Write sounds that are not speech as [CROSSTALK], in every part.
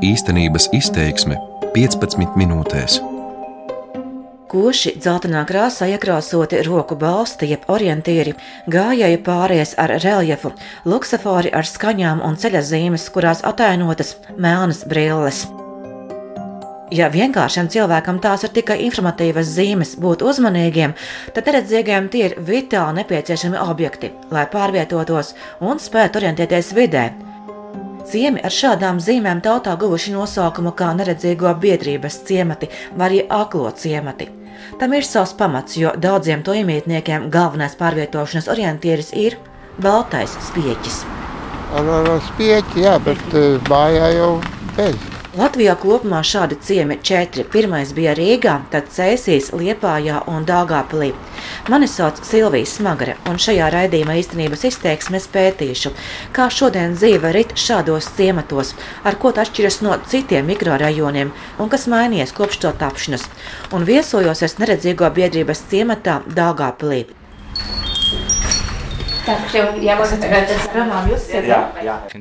Īstenības izteiksme 15 minūtēs. Koši dzeltenā krāsā iekrāsoti roku balsti, jeb orientieri, gājēji pāries ar reljefu, luksafori ar skaņām un ceļa zīmes, kurās atainotas melnas brilles. Ja vienkāršam cilvēkam tās ir tikai informatīvas zīmes, būt uzmanīgiem, tad neredzīgiem tie ir vitāli nepieciešami objekti, lai pārvietotos un spētu orientēties vidē. Ciemi ar šādām zīmēm tautā guvuši nosaukumu kā neredzīgo biedrības ciemati vai arī aklo ciemati. Tam ir savs pamats, jo daudziem to iemītniekiem galvenais pārvietošanas orientieris ir baltais spieķis. Ar, ar, ar spieķi, jā, bet eh, mājā jau bez. Latvijā kopumā šādi ciemi ir četri. Pirmais bija Rīgā, tad Cēsīs, Liepājā un Dāngāpilī. Mani sauc Silvija Smagare, un šajā raidījumā īstenības izteiksmēs pētīšu, kā šodien dzīve rit šādos ciematos, ar ko atšķiras no citiem mikrorajoniem un kas mainījies kopš to tapšanas. Un viesojos es neredzīgo biedrības ciematā Dāngāpilī.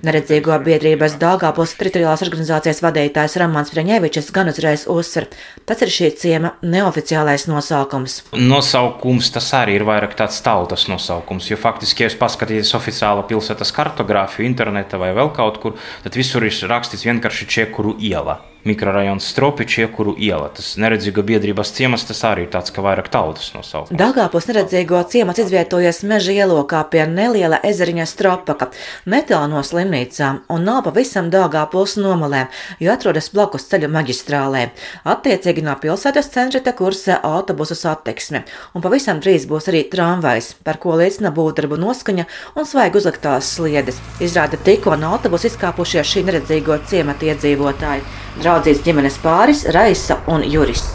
Neredzīgo biedrības Dāngāpils teritoriālās organizācijas vadītājs Ramāns Freņēvičs gan uzreiz uzsver, tas ir šī ciema neoficiālais nosaukums. Nosaukums tas arī ir vairāk tāds tautas nosaukums, jo faktiski, ja jūs paskatīties oficiāla pilsētas kartogrāfiju internetā vai vēl kaut kur, tad visur ir rakstīts vienkārši Čekuru iela mikrorajons Stropičs, iekuru iela. Tas neredzīgo biedrības ciemas, tas arī ir tāds, ka vairāk tautas nosaukums. Dāngāpils neredzīgo ciemats izvietojas meža ielokā pie neliela ezeriņa Stropaka, netālu no slimnīcām un nav pavisam Dāngāpils nomalē, jo atrodas blakus ceļu maģistrālē. Attiecīgi no pilsētas centra te kursē autobusu satiksme, un pavisam drīz būs arī tramvajs, par ko liecina būvdarbu noskaņa un svaigi uzliktās sliedes. Izrāda tikko no autobusu izkāpušie šī neredzīgo ciemata iedzīvotāji draudzības ģimenes pāris Raisa un Juris.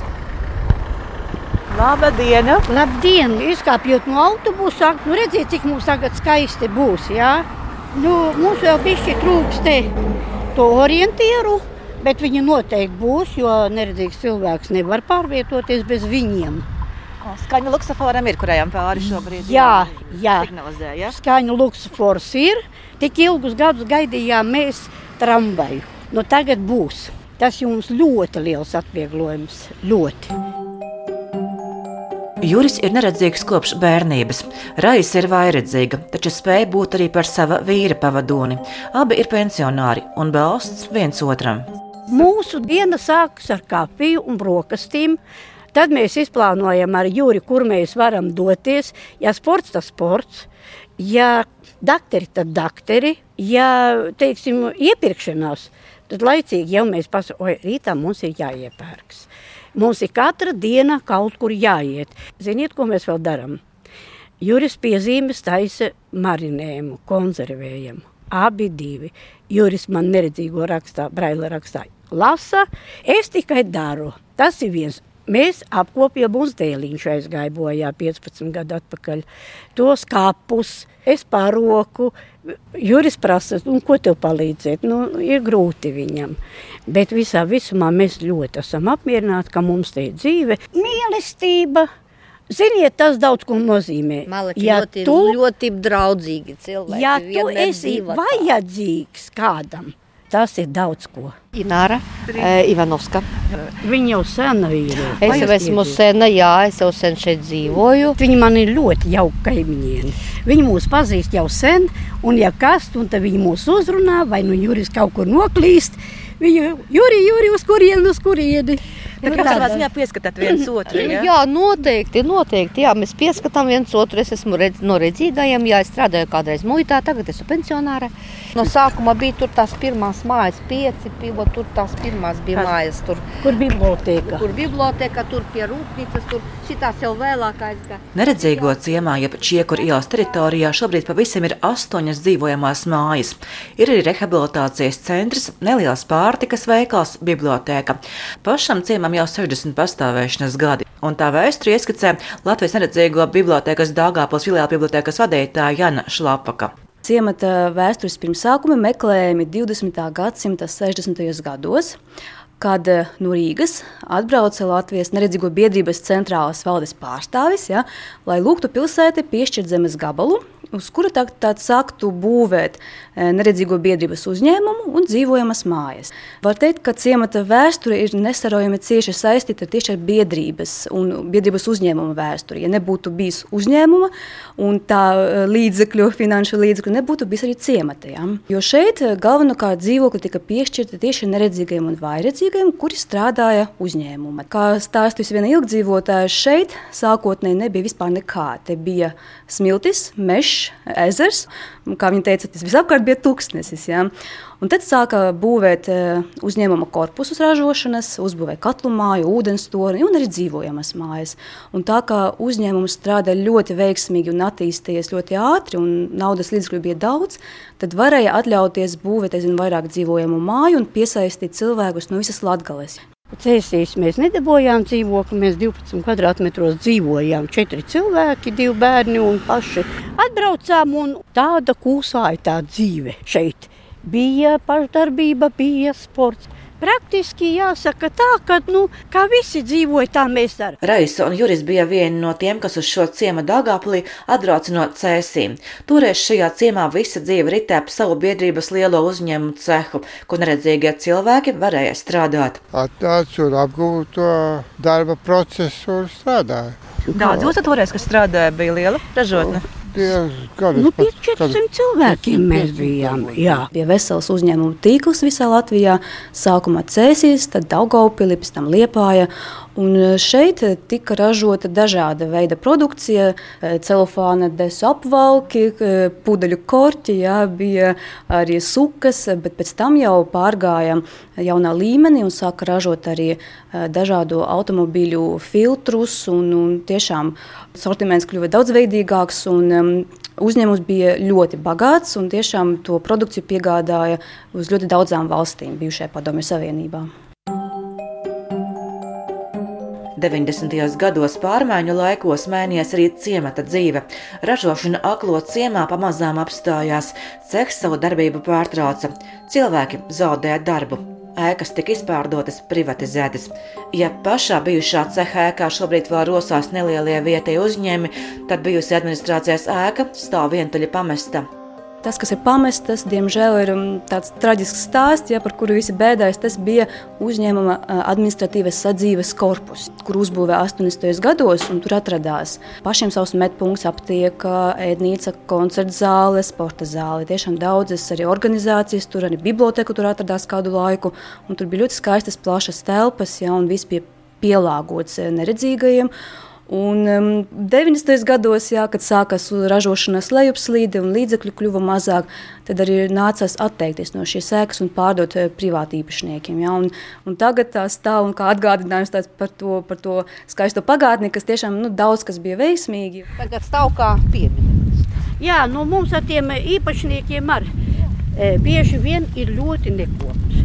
Labdien! Labdien! Izkāpjot no autobusa, nu redziet, cik mums tagad skaisti būs. Jā? Nu, mums vēl bišķi trūkst to orientieru, bet viņi noteikti būs, jo neredzīgs cilvēks nevar pārvietoties bez viņiem. Skaņa luksusforam ir, kurējām pāri šobrīd. Jā, jā. Signalizē, ja? Skaņa luksufors ir. Tik ilgus gadus gaidījām mēs tramvaju. Nu, tagad būs. Tas jums ļoti liels atvieglojums. Ļoti. Juris ir neredzīgs kopš bērnības. Raisa ir vairedzīga, taču spēja būt arī par sava vīra pavadoni. Abi ir pensionāri un balsts viens otram. Mūsu diena sākas ar kafiju un brokastīm. Tad mēs izplānojam ar Juri, kur mēs varam doties. Ja sports, tas sports, ja dakteri, tad dakteri, ja teiksim, iepirkšanās, tad laicīgi jau mēs pasakām, oi, rītā mums ir jāiepērks. Mums ir katra diena kaut kur jāiet. Ziniet, ko mēs vēl darām? Juris piezīmes taisa marinējumu, konservējumu. Abi divi. Juris man neredzīgo rakstā, braila rakstā lasa, es tikai daru. Tas ir viens. Mēs apkopjam mums dēliņš aizgāja bojā 15 gadu atpakaļ. Tos kapus, es paroku, Juris prasa, un ko tev palīdzēt? Nu, ir grūti viņam. Bet visā visumā mēs ļoti esam apmierināti, ka mums te ir dzīve, mīlestība. Ziniet, tas daudz ko nozīmē. Malaki ja ļoti, tu, ļoti draudzīgi cilvēki. Ja tu esi vajadzīgs kādam, tas ir daudz ko. Ināra e, Ivanovska. Viņa jau sena ir. Es jau esmu sena, jā, es jau sen šeit dzīvoju. Viņi man ir ļoti jauki kaimiņieni. Viņi mūs pazīst jau sen, un ja kas, un tad viņi mūs uzrunā, vai nu Juris kaut kur noklīst, Viņu jūri, jūri, uz kurieni, uz kurieni. Tā kā savā ziņā pieskatāt viens otru. Ja? Jā, noteikti, noteikti. Jā, mēs pieskatām viens otru. Es esmu redz, no redzīgajiem, jā, es strādāju kādreiz muitā, tagad esmu pensionāra. No sākuma bija tur tās pirmās mājas, pieci pivo, tur tās pirmās bija Kas? mājas. Tur, Kur biblioteka? kur biblioteka, tur pie rūpnīcas, tur šitās jau vēlāk aizgāja. Neredzīgo ciemā, jeb Čiekur ielas teritorijā šobrīd pavisam ir astoņas dzīvojamās mājas. Ir arī rehabilitācijas centrs, neliels pārtikas veikals, biblioteka. Pašam ciemam jau 60 pastāvēšanas gadi, un tā vēsturi ieskicē Latvijas neredzīgo bibliotekas Dāngāpils filiāla bibliotekas vadītāja Jana Šlapaka. Ciemata vēstures pirmsākumi meklējami 20. gadsimta 60. gados, kad eh, no Rīgas atbrauca Latvijas neredzīgo biedrības centrālās valdes pārstāvis, ja, lai lūgtu pilsētai piešķirt zemes gabalu uz kura tā, tā sāktu būvēt e, neredzīgo biedrības uzņēmumu un dzīvojamas mājas. Var teikt, ka ciemata vēsture ir nesarojami cieši saistīta tieši ar biedrības un biedrības uzņēmuma vēsturi. Ja nebūtu bijis uzņēmuma un tā e, līdzekļu, finanšu līdzekļu, nebūtu bijis arī ciemata. Ja? Jo šeit e, galvenokārt dzīvokļi tika piešķirti tieši neredzīgajiem un vairedzīgajiem, kuri strādāja uzņēmumā. Kā stāstījusi viena ilgdzīvotāja, šeit sākotnēji nebija vispār nekā. Te bija smiltis, mežs, ezers, un, kā viņa teica, tas visapkārt bija tūkstnesis. Ja? Un tad sāka būvēt e, uzņēmuma korpusus ražošanas, uzbūvēja katlu māju, ūdens torni un arī dzīvojamas mājas. Un tā kā uzņēmums strādā ļoti veiksmīgi un attīstījies ļoti ātri, un naudas līdzekļu bija daudz, tad varēja atļauties būvēt aizvien vairāk dzīvojamu māju un piesaistīt cilvēkus no visas Latvijas. Cēsīs mēs nedabūjām dzīvokli, mēs 12 kvadrātmetros dzīvojām. Četri cilvēki, divi bērni un paši. Atbraucām un tāda kūsāja tā dzīve šeit. Bija pašdarbība, bija sports. Praktiski jāsaka tā, ka nu, visi dzīvoja tā, mēs darām. Raisa un Juris bija vieni no tiem, kas uz šo ciemu Dāngāplī atbrauca no cēsīm. Toreiz šajā ciemā visa dzīve ritē ap savu biedrības lielo uzņēmumu cehu, kur neredzīgie cilvēki varēja strādāt. Atnācu un apgūtu to darba procesu un strādāju. Daudz jūs toreiz, kas strādāja, bija liela ražotne. Diezgan Nu, pie 400 cilvēkiem mēs bijām. Jā. Bija vesels uzņēmumu tīkls visā Latvijā. Sākumā Cēsīs, tad Daugaupili, pēc tam Liepāja. Un šeit tika ražota dažāda veida produkcija, celofāna desu apvalki, pudeļu korķi, jā, bija arī sukas, bet pēc tam jau pārgājām jaunā līmenī un sāka ražot arī dažādu automobīļu filtrus. Un, un tiešām sortiments kļuva daudzveidīgāks. Un, um, Uzņēmums bija ļoti bagāts un tiešām to produkciju piegādāja uz ļoti daudzām valstīm bijušajā Padomju Savienībā. 90. gados pārmaiņu laikos mainījās arī ciemata dzīve. Ražošana aklo ciemā pamazām apstājās, cehs savu darbību pārtrauca, cilvēki zaudēja darbu. Ēkas tika izpārdotas, privatizētas. Ja pašā bijušā ceha ēkā šobrīd vēl rosās nelielie vietēji uzņēmumi, tad bijusi administrācijas ēka stāv vientuļi pamesta. Tas, kas ir pamests, diemžēl ir um, tāds traģisks stāsts, ja, par kuru visi bēdājas. Tas bija uzņēmuma uh, administratīvas sadzīves korpus, kur uzbūvēja 80. gados, un tur atradās pašiem savs medpunkts, aptieka, ēdnīca, koncerta zāle, sporta zāle. Tiešām daudzas arī organizācijas, tur arī biblioteka tur atradās kādu laiku, un tur bija ļoti skaistas, plašas telpas, ja, un viss bija pielāgots uh, neredzīgajiem. Un um, 90. gados, jā, kad sākās ražošanas lejupslīde un līdzekļu kļuva mazāk, tad arī nācās atteikties no šīs sēklas un pārdot uh, privātīpašniekiem. Jā, un, un tagad tā stāv un kā atgādinājums par to, par to skaisto pagātni, kas tiešām nu, daudz kas bija veiksmīgi. Tagad stāv kā piemineklis. Jā, nu mums ar tiem īpašniekiem arī e, bieži vien ir ļoti nekopts.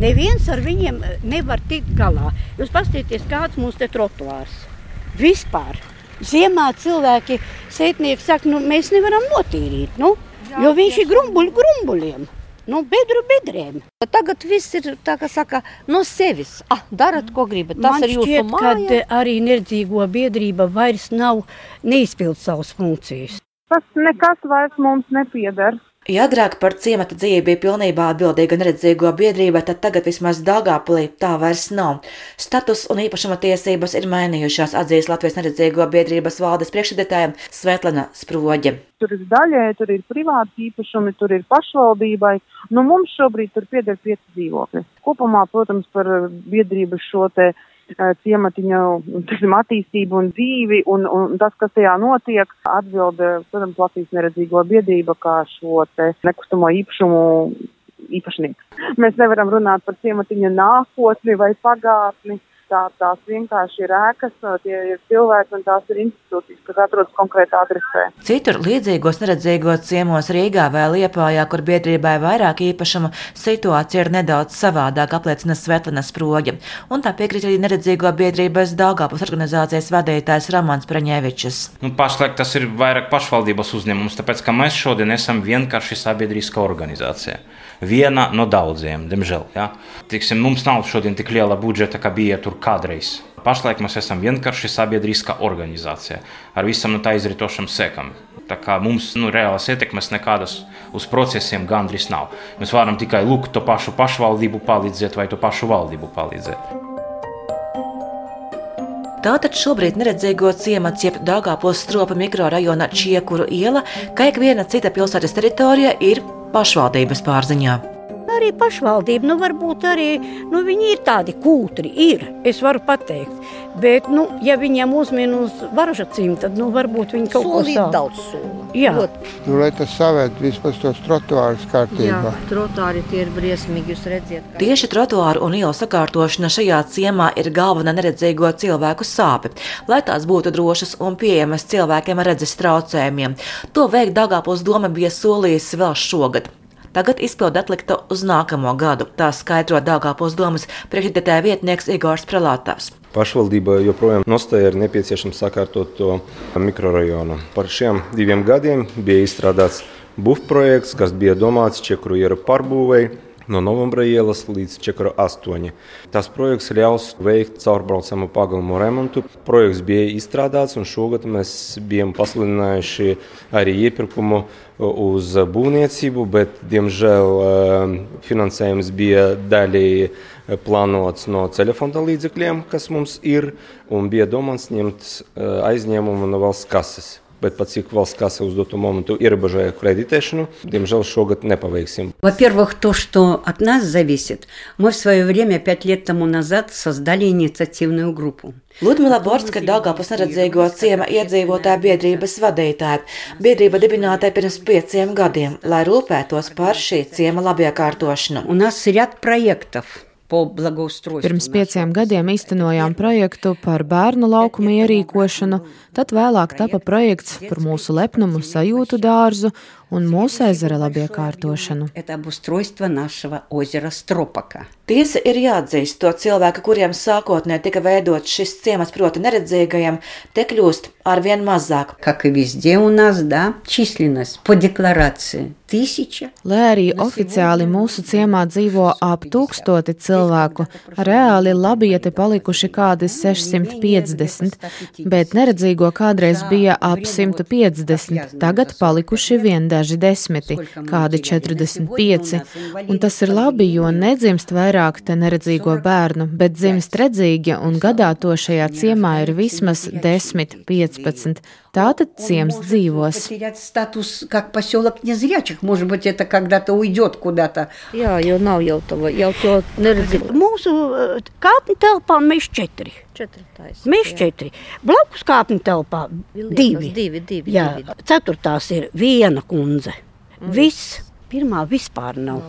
Neviens ar viņiem nevar tikt galā. Jūs paskatieties, kāds mums te trotuārs ir vispār. Ziemā cilvēki, sētnieki saka, nu, mēs nevaram notīrīt, nu, jo viņš ir grumbuļi grumbuļiem. Nu, bedru bedrēm. Tagad viss ir tā, kā saka, no sevis. Ah, darat, ko gribat. Tas Man ir jūsu šķiet, māja. ka arī neredzīgo biedrība vairs nav neizpild savas funkcijas. Tas nekas vairs mums nepieder. Ja agrāk par ciemata dzīvi bija pilnībā atbildīga neredzīgo biedrība, tad tagad vismaz Dāngāpulī tā vairs nav. Status un īpašuma tiesības ir mainījušās, atzīst Latvijas neredzīgo biedrības valdes priekšsēdētājiem Svetlana Sproģe. Tur ir daļēji, tur ir privāti īpašumi, tur ir pašvaldībai. Nu, mums šobrīd tur pieder pieci dzīvokļi. Kopumā, protams, par biedrību šo te ciematiņa tiksim, attīstību un dzīvi un, un tas, kas tajā notiek, atbild, protams, Latvijas neredzīgo biedrība kā šo nekustamo īpašumu īpašnieks. Mēs nevaram runāt par ciematiņa nākotni vai pagātni. Tā, tās vienkārši ir ēkas, tie ir cilvēki un tās ir institūcijas, kas atrodas konkrētā adresē. Citur līdzīgos neredzīgos ciemos Rīgā vai Liepājā, kur biedrībai vairāk īpašumu, situācija ir nedaudz savādāka, apliecina Svetlana Sproģa. Un tā piekrīt arī neredzīgo biedrības Dāngāpus organizācijas vadītājs Ramans Praņēvičs. Nu, pašlaik tas ir vairāk pašvaldības uzņēmums, tāpēc ka mēs šodien esam vienkārši sabiedriska organizācija. Viena no daudziem, diemžēl. Ja? Tiksim, mums nav šodien tik liela budžeta, kā bija tur kādreiz. Pašlaik mēs esam vienkārši sabiedriska organizācija ar visam no tā izritošam sekam. Tā kā mums nu, reālas ietekmes nekādas uz procesiem gandrīz nav. Mēs varam tikai lūgt to pašu pašvaldību palīdzēt vai to pašu valdību palīdzēt. Tātad šobrīd neredzīgo ciemats, jeb Dāngāpos stropa mikrorajona Čiekuru iela, kā ik viena cita pilsētas teritorija, ir pašvaldības pārziņā. Arī pašvaldība, nu, varbūt arī nu, viņi ir tādi kūtri, ir, es varu pateikt. Bet, nu, ja viņiem uzmin uz varžacīm, tad nu, varbūt viņi kaut Solīt ko daudz sola. Jā. Nu, lai tas savērt vispār tos trotuārus Jā, kārtībā. trotāri tie ir briesmīgi, jūs redziet. kā- Tieši trotuāru un ielu sakārtošana šajā ciemā ir galvenā neredzīgo cilvēku sāpe, lai tās būtu drošas un pieejamas cilvēkiem ar redzes traucējumiem. To veikt Dāngāpils doma bija solījusi vēl šogad. Tagad izpildu atlikta uz nākamo gadu, tā skaidro Dāngāpils domas priekšredētāja vietnieks Igors Prelātājs. Pašvaldība joprojām nostāja ir nepieciešams sakārtot to mikrorajonu. Par šiem diviem gadiem bija izstrādāts bufprojekts, kas bija domāts Čekuru ieru pārbūvēi no Novembra ielas līdz Čekuru 8. Tas projekts ļaus veikt caurbraucamu pagalmu remontu. Projekts bija izstrādāts, un šogad mēs bijām pasludinājuši arī iepirkumu uz būvniecību, bet, diemžēl, eh, finansējums bija daļēji plānots no ceļa fonda līdzekļiem, kas mums ir, un bija domāts ņemt aizņēmumu no valsts kases Bet pat cik valsts kasa uz dotu momentu ierobežoja kreditēšanu, diemžēl šogad nepaveiksim. Во-первых, то, что от нас зависит, мы в свое время, пять лет тому назад, создали инициативную группу. Ludmila Borska ir Dāngāpils neredzīgo ciema iedzīvotāja biedrības vadītāja. Biedrība dibināta pirms pieciem gadiem, lai rūpētos par šī ciema labiekārtošanu. У нас ряд проектов по благоустройству. Pirms pieciem gadiem īstenojām projektu par bērnu laukumu ierīkošanu, tad vēlāk tapa projekts par mūsu lepnumu sajūtu dārzu un mūsu ezera labiekārtošanu. Tiesa ir jāatzīst, to cilvēku, kuriem sākotnēji tika veidots šis ciemats, proti, neredzīgajiem, te kļūst ar vien mazāk. Lai arī oficiāli mūsu ciemā dzīvo ap tūkstoti cilvēki cilvēku, reāli labieti palikuši kādi 650, bet neredzīgo kādreiz bija ap 150, tagad palikuši vien daži desmiti, kādi 45. Un tas ir labi, jo nedzimst vairāk te neredzīgo bērnu, bet dzimst redzīgi, un gadā to šajā ciemā ir vismaz 10, 15. Tātad ciems dzīvos. Потерять статус как поселок незрячих, может быть, это когда-то уйдет куда-то. Jā, jau nav jau to, jau to neredzīgu. Mūsu eh, kāpņu telpā mēs četri. Četri taisa. Mēs četri. Blakus kāpņu telpā Liekas, divi. divi, divi, Jā, divi. ceturtās ir viena kundze. Viss. Pirmā vispār nav.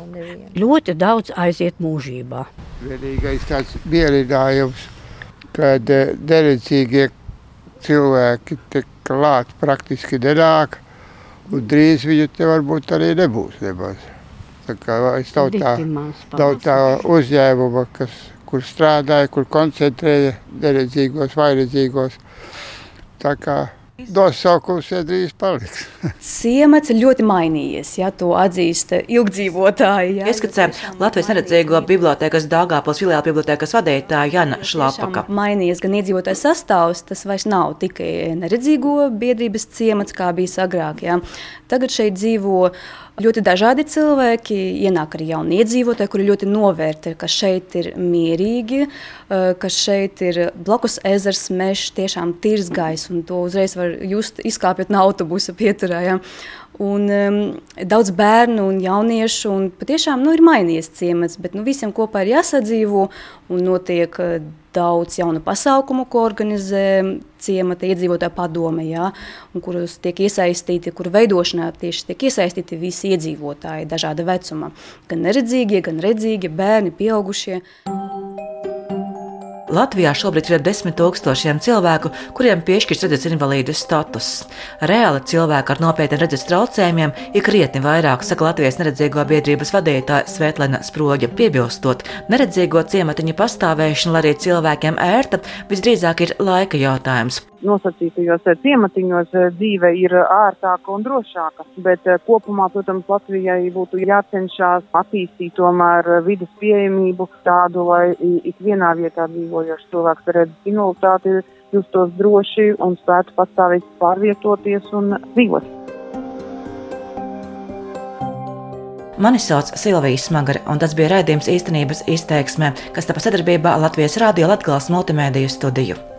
Ļoti daudz aiziet mūžībā. Vienīgais tāds biedrinājums, kad eh, neredzīgie cilvēki te klāt praktiski nenāk, un drīz viņu te varbūt arī nebūs nemaz. Tā kā es nav tā, Ļoti maz nav tā uzņēmuma, kas, kur strādāja, kur koncentrēja neredzīgos, vairedzīgos. Tā kā nosaukums ir drīz paliks. [LAUGHS] Ciemats ļoti mainījies, ja to atzīst ilgdzīvotāji. Ja, Ieskicē Latvijas neredzīgo bibliotēkas Dāngāpils filiāla bibliotēkas vadītāja Jana Šlapaka. Mainījies gan iedzīvotājs sastāvs, tas vairs nav tikai neredzīgo biedrības ciemats, kā bija agrāk. Jā. Tagad šeit dzīvo ļoti dažādi cilvēki, ienāk arī jauni iedzīvotāji, kuri ļoti novērtē, ka šeit ir mierīgi, eh, ka šeit ir blakus ezers, mežs, tiešām tīrs gaiss, un to uzreiz var just izkāpjot no autobusa pieturā. Jā. Un, um, daudz bērnu un jauniešu, un patiešām nu, ir mainījies ciemats, bet nu, visiem kopā ir jāsadzīvo notiek uh, daudz jaunu pasākumu, ko organizē ciemata iedzīvotāja padome, jā, un kuros tiek iesaistīti, kuru veidošanā tieši tiek iesaistīti visi iedzīvotāji dažāda vecuma. Gan neredzīgie, gan redzīgie, bērni, pieaugušie. Latvijā šobrīd ir desmit tūkstošiem cilvēku, kuriem piešķirts redzes invalīdu status. Reāli cilvēki ar nopietniem redzes traucējumiem ir krietni vairāk, saka Latvijas neredzīgo biedrības vadītāja Svetlana Sproģa. Piebilstot, neredzīgo ciematiņu pastāvēšana, lai arī cilvēkiem ērta, visdrīzāk ir laika jautājums. Nosacītajos ciematiņos dzīve ir ērtāka un drošāka. Bet kopumā, protams, Latvijai būtu jācenšas attīstīt tomēr vidas pieejamību tādu, lai ikvienā vietā dzīvojošs cilvēks ar invaliditāti justos droši un spētu pastāvīgi pārvietoties un dzīvot. Mani sauc Silvija Smagara, un tas bija raidījums īstenības izteiksmē, kas tapa sadarbībā Latvijas Rādio Latvijas multimediju studiju.